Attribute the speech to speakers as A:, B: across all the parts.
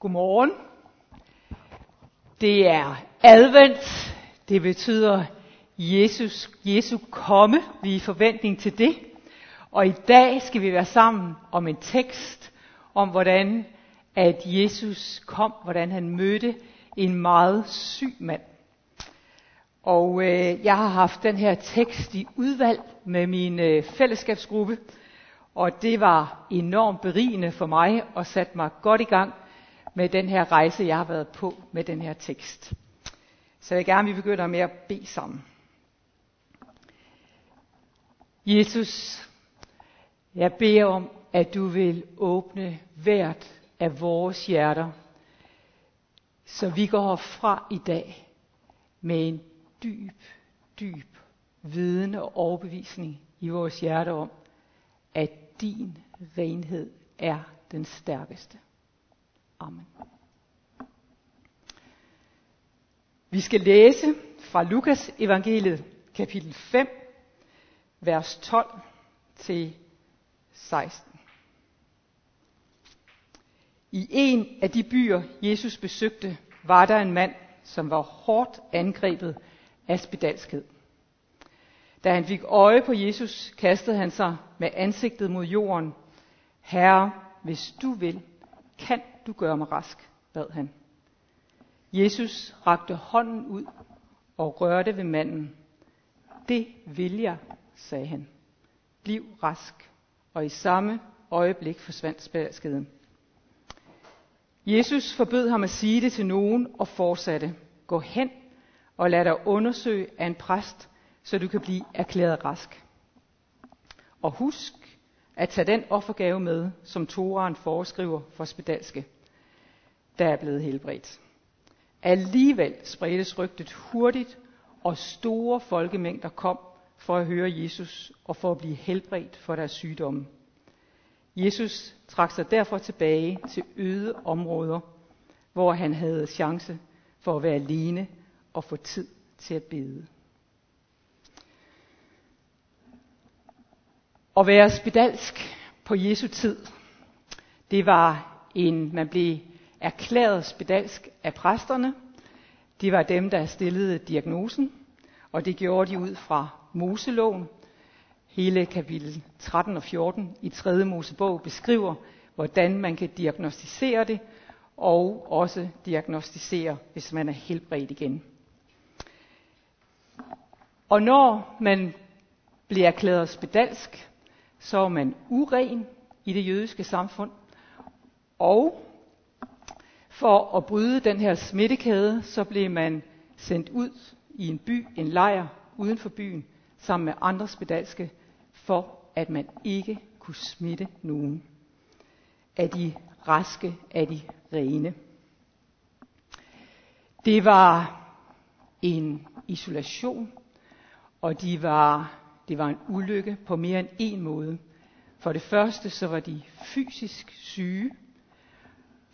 A: Godmorgen. Det er advent. Det betyder Jesus, Jesu komme. Vi er i forventning til det. Og i dag skal vi være sammen om en tekst om, hvordan at Jesus kom, hvordan han mødte en meget syg mand. Og øh, jeg har haft den her tekst i udvalg med min øh, fællesskabsgruppe, og det var enormt berigende for mig og satte mig godt i gang med den her rejse, jeg har været på med den her tekst. Så jeg vil gerne, vi begynder med at bede sammen. Jesus, jeg beder om, at du vil åbne hvert af vores hjerter, så vi går fra i dag med en dyb, dyb viden og overbevisning i vores hjerte om, at din renhed er den stærkeste. Amen. Vi skal læse fra Lukas evangeliet kapitel 5, vers 12 til 16. I en af de byer, Jesus besøgte, var der en mand, som var hårdt angrebet af spedalskhed. Da han fik øje på Jesus, kastede han sig med ansigtet mod jorden. Herre, hvis du vil, kan du gør mig rask, bad han. Jesus rakte hånden ud og rørte ved manden. Det vil jeg, sagde han. Bliv rask. Og i samme øjeblik forsvandt spærskeden. Jesus forbød ham at sige det til nogen og fortsatte. Gå hen og lad dig undersøge af en præst, så du kan blive erklæret rask. Og husk at tage den offergave med, som Toraen foreskriver for spedalske, der er blevet helbredt. Alligevel spredtes rygtet hurtigt, og store folkemængder kom for at høre Jesus og for at blive helbredt for deres sygdomme. Jesus trak sig derfor tilbage til øde områder, hvor han havde chance for at være alene og få tid til at bede. At være spedalsk på Jesu tid, det var en, man blev erklæret spedalsk af præsterne. De var dem, der stillede diagnosen, og det gjorde de ud fra Moseloven. Hele kapitel 13 og 14 i 3. Mosebog beskriver, hvordan man kan diagnostisere det, og også diagnostisere, hvis man er helbredt igen. Og når man bliver erklæret spedalsk, så er man uren i det jødiske samfund. Og for at bryde den her smittekæde, så blev man sendt ud i en by, en lejr uden for byen, sammen med andre spedalske, for at man ikke kunne smitte nogen af de raske, af de rene. Det var en isolation, og de var det var en ulykke på mere end en måde. For det første så var de fysisk syge.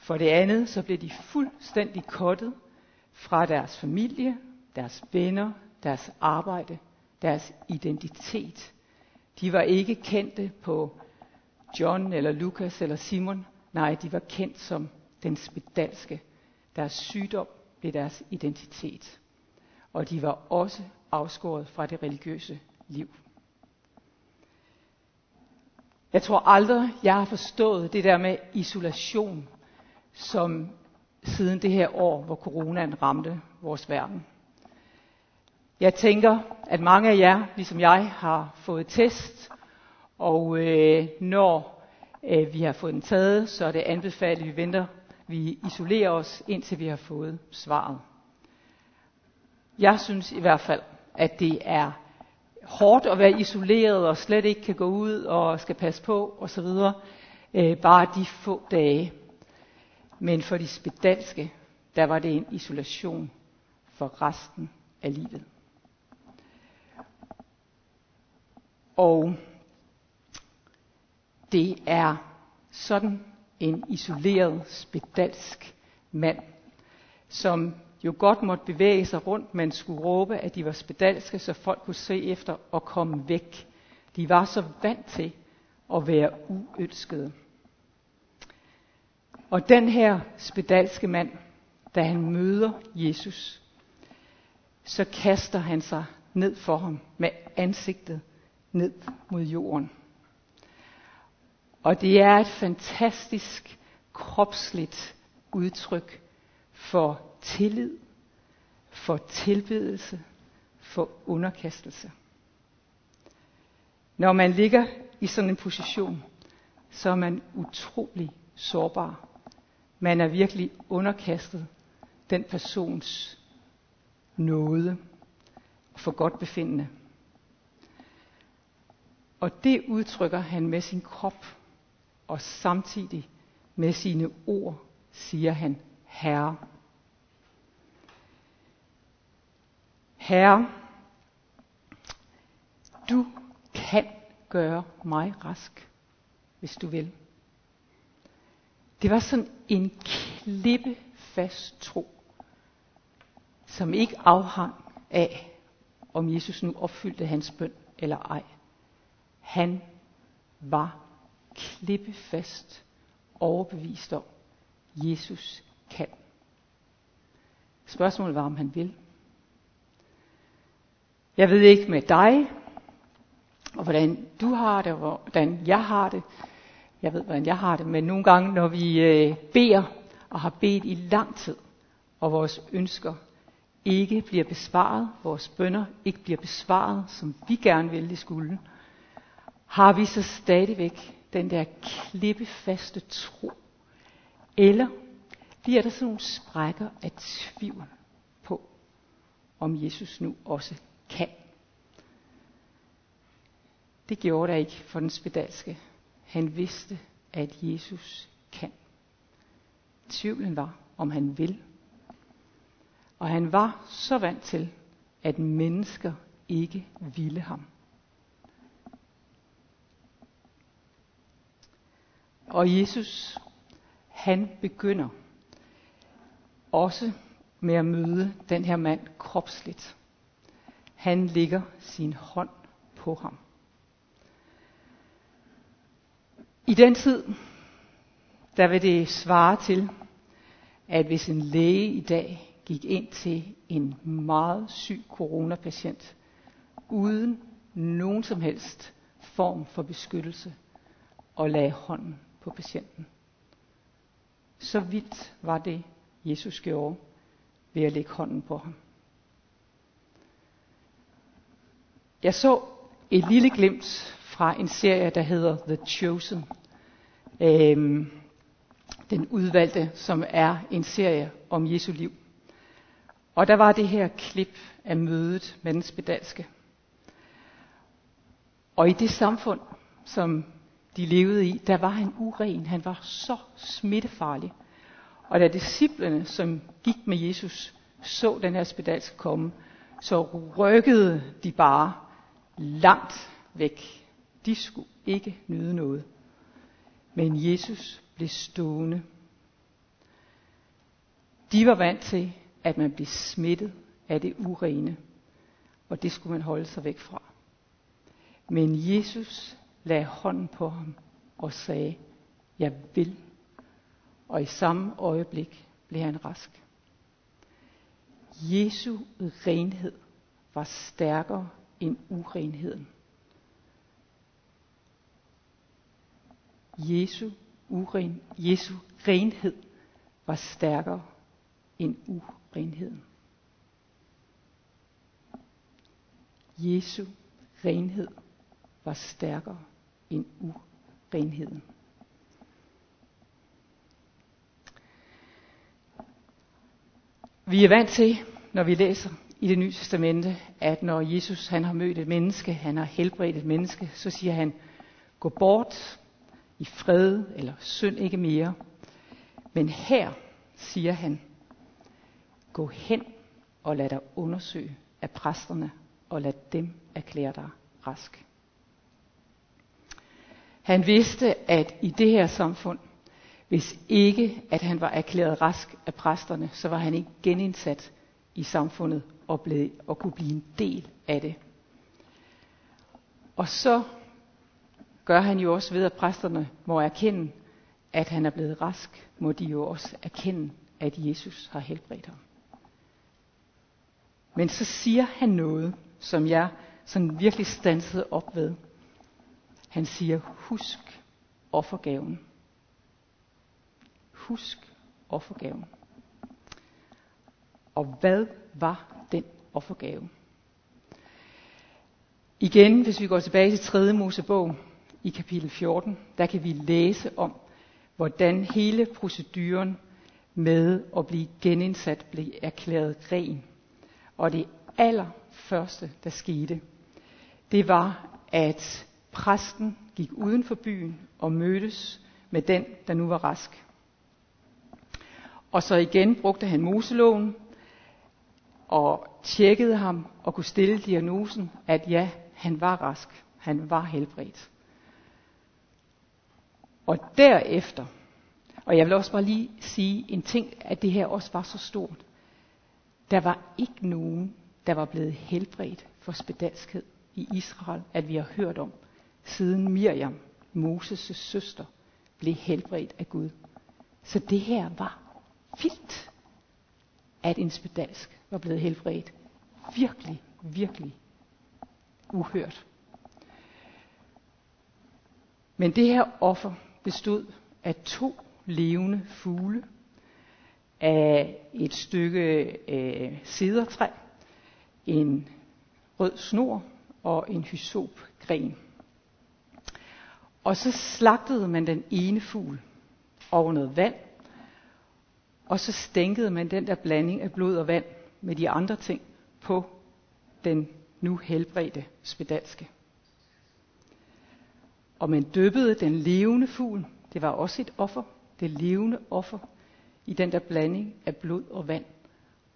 A: For det andet så blev de fuldstændig kottet fra deres familie, deres venner, deres arbejde, deres identitet. De var ikke kendte på John eller Lukas eller Simon. Nej, de var kendt som den spedalske. Deres sygdom blev deres identitet. Og de var også afskåret fra det religiøse liv. Jeg tror aldrig, jeg har forstået det der med isolation, som siden det her år, hvor coronaen ramte vores verden. Jeg tænker, at mange af jer, ligesom jeg, har fået test, og øh, når øh, vi har fået den taget, så er det anbefalet, at vi venter, vi isolerer os, indtil vi har fået svaret. Jeg synes i hvert fald, at det er hårdt at være isoleret og slet ikke kan gå ud og skal passe på osv. Øh, bare de få dage. Men for de spedalske, der var det en isolation for resten af livet. Og det er sådan en isoleret spedalsk mand, som jo godt måtte bevæge sig rundt, men skulle råbe, at de var spedalske, så folk kunne se efter og komme væk. De var så vant til at være uønskede. Og den her spedalske mand, da han møder Jesus, så kaster han sig ned for ham med ansigtet ned mod jorden. Og det er et fantastisk kropsligt udtryk for tillid, for tilbedelse, for underkastelse. Når man ligger i sådan en position, så er man utrolig sårbar. Man er virkelig underkastet den persons nåde for godt befindende. Og det udtrykker han med sin krop, og samtidig med sine ord siger han, Herre. Herre, du kan gøre mig rask, hvis du vil. Det var sådan en klippefast tro, som ikke afhang af, om Jesus nu opfyldte hans bøn eller ej. Han var klippefast overbevist om, Jesus kan. Spørgsmålet var, om han vil. Jeg ved ikke med dig, og hvordan du har det, og hvordan jeg har det. Jeg ved, hvordan jeg har det, men nogle gange, når vi øh, beder og har bedt i lang tid, og vores ønsker ikke bliver besvaret, vores bønder ikke bliver besvaret, som vi gerne ville, de skulle, har vi så stadigvæk den der klippefaste tro? Eller bliver der sådan nogle sprækker af tvivl på, om Jesus nu også kan? Det gjorde der ikke for den spedalske. Han vidste, at Jesus kan. Tvivlen var, om han vil. Og han var så vant til, at mennesker ikke ville ham. Og Jesus, han begynder også med at møde den her mand kropsligt. Han lægger sin hånd på ham. I den tid, der vil det svare til, at hvis en læge i dag gik ind til en meget syg coronapatient, uden nogen som helst form for beskyttelse, og lagde hånden på patienten. Så vidt var det, Jesus gjorde ved at lægge hånden på ham. Jeg så et lille glimt fra en serie, der hedder The Chosen. Øhm, den udvalgte, som er en serie om Jesu liv. Og der var det her klip af mødet med den spedalske. Og i det samfund, som de levede i, der var han uren. Han var så smittefarlig. Og da disciplene, som gik med Jesus, så den her spedalske komme, så rykkede de bare langt væk. De skulle ikke nyde noget. Men Jesus blev stående. De var vant til, at man blev smittet af det urene, og det skulle man holde sig væk fra. Men Jesus lagde hånden på ham og sagde, jeg vil. Og i samme øjeblik blev han rask. Jesu renhed var stærkere end urenheden. Jesu, uren, Jesu renhed var stærkere end urenheden. Jesu renhed var stærkere end urenheden. Vi er vant til, når vi læser i det nye testamente, at når Jesus han har mødt et menneske, han har helbredt et menneske, så siger han, gå bort i fred eller synd ikke mere. Men her siger han, gå hen og lad dig undersøge af præsterne, og lad dem erklære dig rask. Han vidste, at i det her samfund, hvis ikke at han var erklæret rask af præsterne, så var han ikke genindsat i samfundet og, blev, og kunne blive en del af det. Og så gør han jo også ved, at præsterne må erkende, at han er blevet rask, må de jo også erkende, at Jesus har helbredt ham. Men så siger han noget, som jeg sådan virkelig stansede op ved. Han siger, husk offergaven. Husk offergaven. Og hvad var den offergave? Igen, hvis vi går tilbage til 3. Mosebog i kapitel 14, der kan vi læse om, hvordan hele proceduren med at blive genindsat blev erklæret ren. Og det allerførste, der skete, det var, at præsten gik uden for byen og mødtes med den, der nu var rask. Og så igen brugte han Moseloven og tjekkede ham og kunne stille diagnosen, at ja, han var rask. Han var helbredt. Og derefter, og jeg vil også bare lige sige en ting, at det her også var så stort. Der var ikke nogen, der var blevet helbredt for spedalskhed i Israel, at vi har hørt om, siden Miriam, Moses' søster, blev helbredt af Gud. Så det her var vildt, at en spedalsk var blevet helbredt. Virkelig, virkelig uhørt. Men det her offer bestod af to levende fugle, af et stykke øh, cedertræ, en rød snor og en hysopgren. Og så slagtede man den ene fugl over noget vand, og så stænkede man den der blanding af blod og vand med de andre ting på den nu helbredte spedalske. Og man døbede den levende fugl. Det var også et offer. Det levende offer i den der blanding af blod og vand.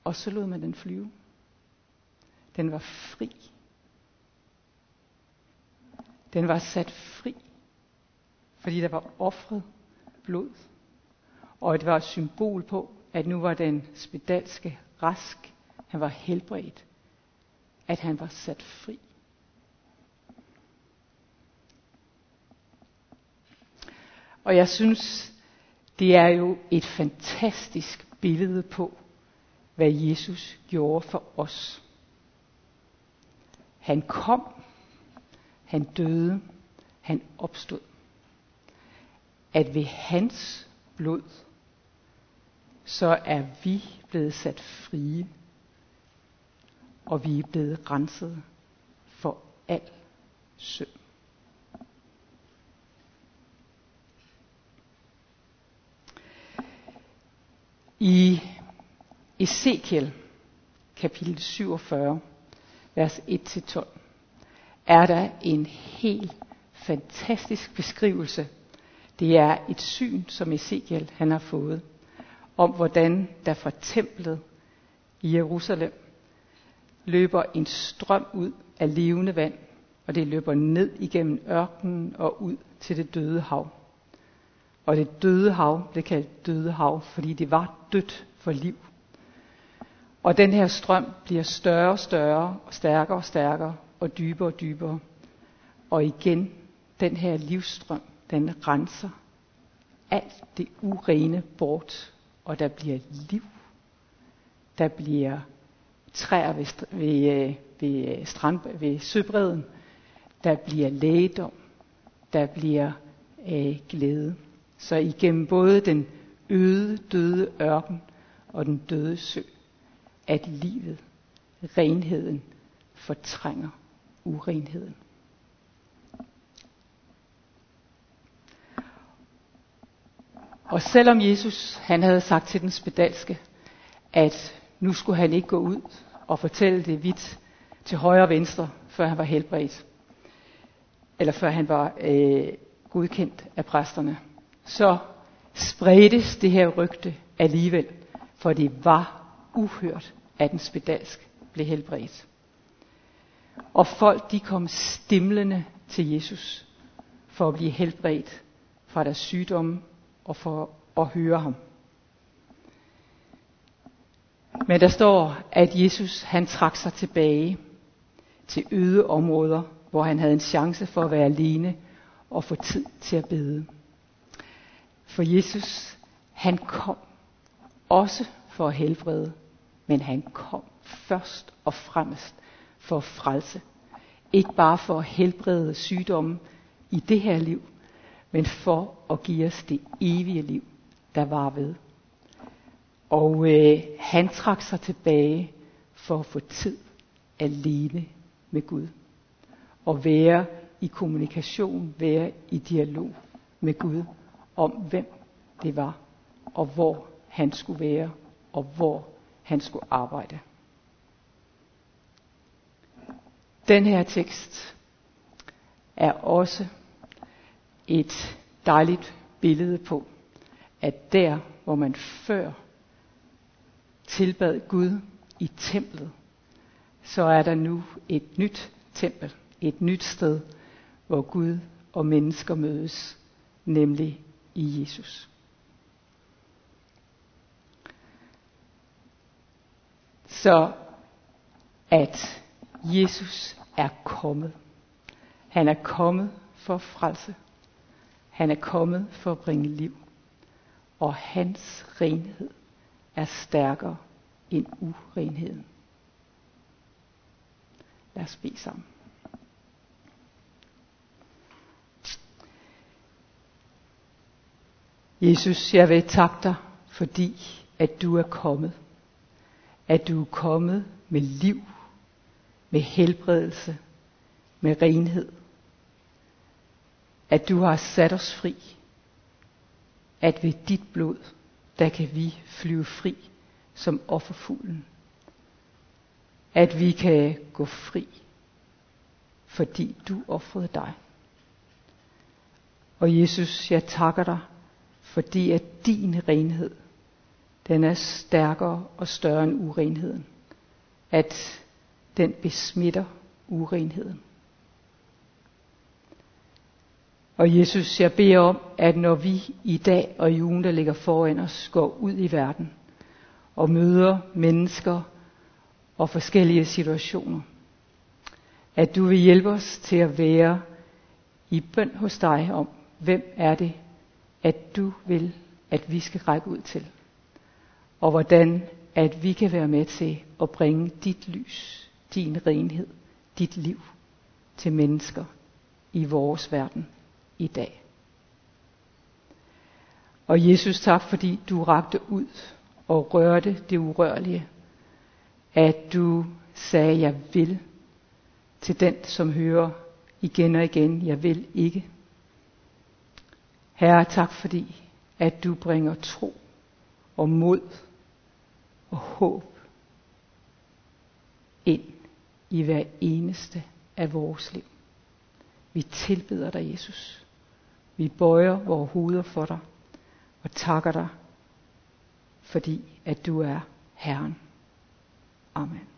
A: Og så lod man den flyve. Den var fri. Den var sat fri. Fordi der var offret blod. Og det var et symbol på, at nu var den spedalske rask. Han var helbredt. At han var sat fri. Og jeg synes, det er jo et fantastisk billede på, hvad Jesus gjorde for os. Han kom, han døde, han opstod. At ved hans blod, så er vi blevet sat frie, og vi er blevet renset for al synd. I Ezekiel kapitel 47, vers 1-12, er der en helt fantastisk beskrivelse. Det er et syn, som Ezekiel han har fået, om hvordan der fra templet i Jerusalem løber en strøm ud af levende vand, og det løber ned igennem ørkenen og ud til det døde hav. Og det døde hav blev kaldt døde hav, fordi det var dødt for liv. Og den her strøm bliver større og større, og stærkere og stærkere, og dybere og dybere. Og igen, den her livsstrøm, den renser alt det urene bort, og der bliver liv. Der bliver træer ved, ved, øh, ved, øh, strand, ved søbredden. Der bliver lægedom. Der bliver øh, glæde. Så igennem både den øde, døde ørken og den døde sø, at livet, renheden, fortrænger urenheden. Og selvom Jesus han havde sagt til den spedalske, at nu skulle han ikke gå ud og fortælle det vidt til højre og venstre, før han var helbredt, eller før han var øh, godkendt af præsterne, så spredtes det her rygte alligevel, for det var uhørt, at en spedalsk blev helbredt. Og folk de kom stimlende til Jesus for at blive helbredt fra deres sygdomme og for at høre ham. Men der står, at Jesus han trak sig tilbage til øde områder, hvor han havde en chance for at være alene og få tid til at bede. For Jesus, han kom også for at helbrede, men han kom først og fremmest for at frelse. Ikke bare for at helbrede sygdomme i det her liv, men for at give os det evige liv, der var ved. Og øh, han trak sig tilbage for at få tid alene med Gud. Og være i kommunikation, være i dialog med Gud om, hvem det var, og hvor han skulle være, og hvor han skulle arbejde. Den her tekst er også et dejligt billede på, at der, hvor man før tilbad Gud i templet, så er der nu et nyt tempel, et nyt sted, hvor Gud og mennesker mødes, nemlig i Jesus. Så at Jesus er kommet. Han er kommet for at frelse. Han er kommet for at bringe liv. Og hans renhed er stærkere end urenheden. Lad os bede sammen. Jesus, jeg vil takke dig, fordi at du er kommet. At du er kommet med liv, med helbredelse, med renhed. At du har sat os fri. At ved dit blod, der kan vi flyve fri som offerfuglen. At vi kan gå fri, fordi du offrede dig. Og Jesus, jeg takker dig, fordi at din renhed, den er stærkere og større end urenheden. At den besmitter urenheden. Og Jesus, jeg beder om, at når vi i dag og i ugen, der ligger foran os, går ud i verden og møder mennesker og forskellige situationer, at du vil hjælpe os til at være i bøn hos dig om, hvem er det, at du vil, at vi skal række ud til. Og hvordan at vi kan være med til at bringe dit lys, din renhed, dit liv til mennesker i vores verden i dag. Og Jesus, tak fordi du rakte ud og rørte det urørlige. At du sagde, jeg vil til den, som hører igen og igen, jeg vil ikke. Herre, tak fordi, at du bringer tro og mod og håb ind i hver eneste af vores liv. Vi tilbeder dig, Jesus. Vi bøjer vores hoveder for dig og takker dig, fordi at du er Herren. Amen.